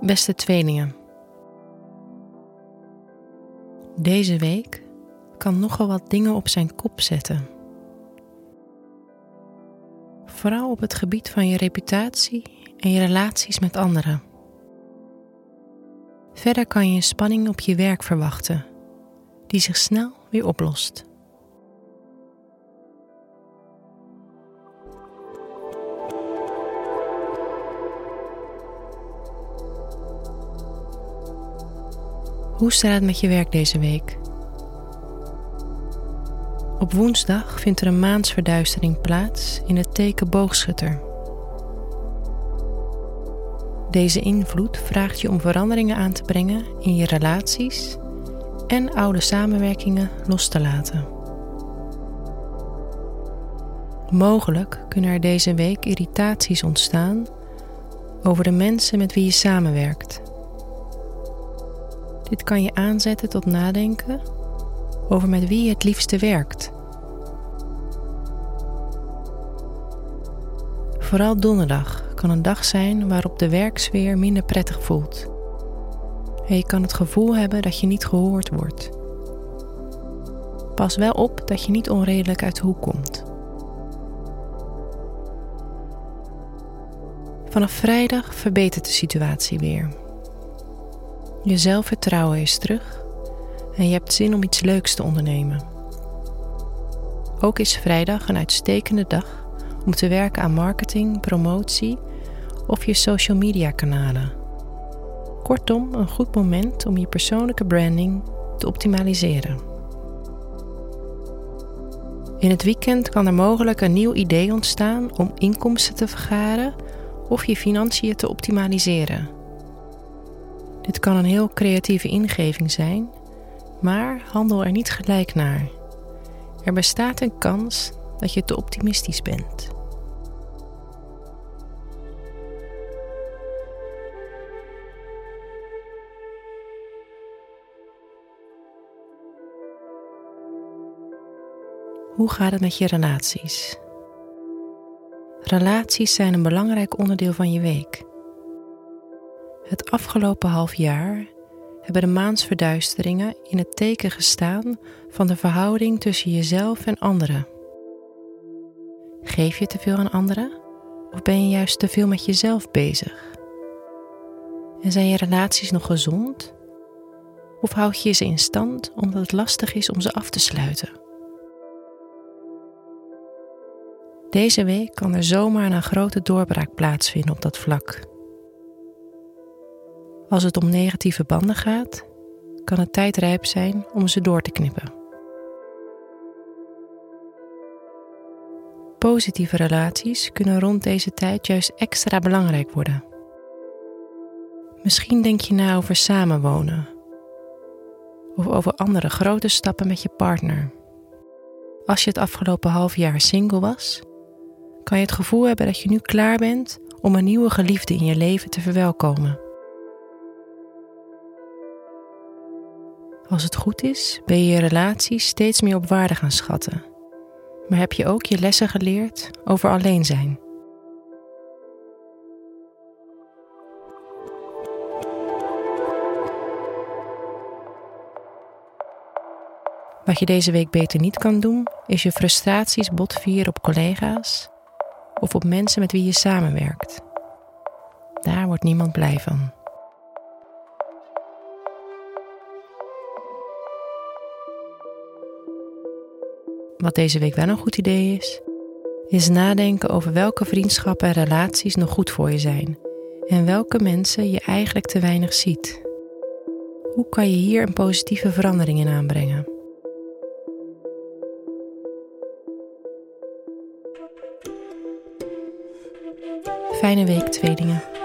Beste tweelingen. Deze week kan nogal wat dingen op zijn kop zetten. Vooral op het gebied van je reputatie en je relaties met anderen. Verder kan je een spanning op je werk verwachten, die zich snel weer oplost. Hoe staat het met je werk deze week? Op woensdag vindt er een maansverduistering plaats in het teken boogschutter. Deze invloed vraagt je om veranderingen aan te brengen in je relaties en oude samenwerkingen los te laten. Mogelijk kunnen er deze week irritaties ontstaan over de mensen met wie je samenwerkt. Dit kan je aanzetten tot nadenken over met wie je het liefste werkt. Vooral donderdag kan een dag zijn waarop de werksfeer minder prettig voelt. En je kan het gevoel hebben dat je niet gehoord wordt. Pas wel op dat je niet onredelijk uit de hoek komt. Vanaf vrijdag verbetert de situatie weer. Je zelfvertrouwen is terug en je hebt zin om iets leuks te ondernemen. Ook is vrijdag een uitstekende dag om te werken aan marketing, promotie of je social media kanalen. Kortom, een goed moment om je persoonlijke branding te optimaliseren. In het weekend kan er mogelijk een nieuw idee ontstaan om inkomsten te vergaren of je financiën te optimaliseren. Dit kan een heel creatieve ingeving zijn, maar handel er niet gelijk naar. Er bestaat een kans dat je te optimistisch bent. Hoe gaat het met je relaties? Relaties zijn een belangrijk onderdeel van je week. Het afgelopen half jaar hebben de maansverduisteringen in het teken gestaan van de verhouding tussen jezelf en anderen. Geef je te veel aan anderen of ben je juist te veel met jezelf bezig? En zijn je relaties nog gezond? Of houd je ze in stand omdat het lastig is om ze af te sluiten? Deze week kan er zomaar een grote doorbraak plaatsvinden op dat vlak. Als het om negatieve banden gaat, kan het tijd rijp zijn om ze door te knippen. Positieve relaties kunnen rond deze tijd juist extra belangrijk worden. Misschien denk je na over samenwonen of over andere grote stappen met je partner. Als je het afgelopen half jaar single was, kan je het gevoel hebben dat je nu klaar bent om een nieuwe geliefde in je leven te verwelkomen. Als het goed is, ben je je relatie steeds meer op waarde gaan schatten. Maar heb je ook je lessen geleerd over alleen zijn? Wat je deze week beter niet kan doen, is je frustraties botvieren op collega's of op mensen met wie je samenwerkt. Daar wordt niemand blij van. Wat deze week wel een goed idee is, is nadenken over welke vriendschappen en relaties nog goed voor je zijn en welke mensen je eigenlijk te weinig ziet. Hoe kan je hier een positieve verandering in aanbrengen? Fijne week, tweelingen.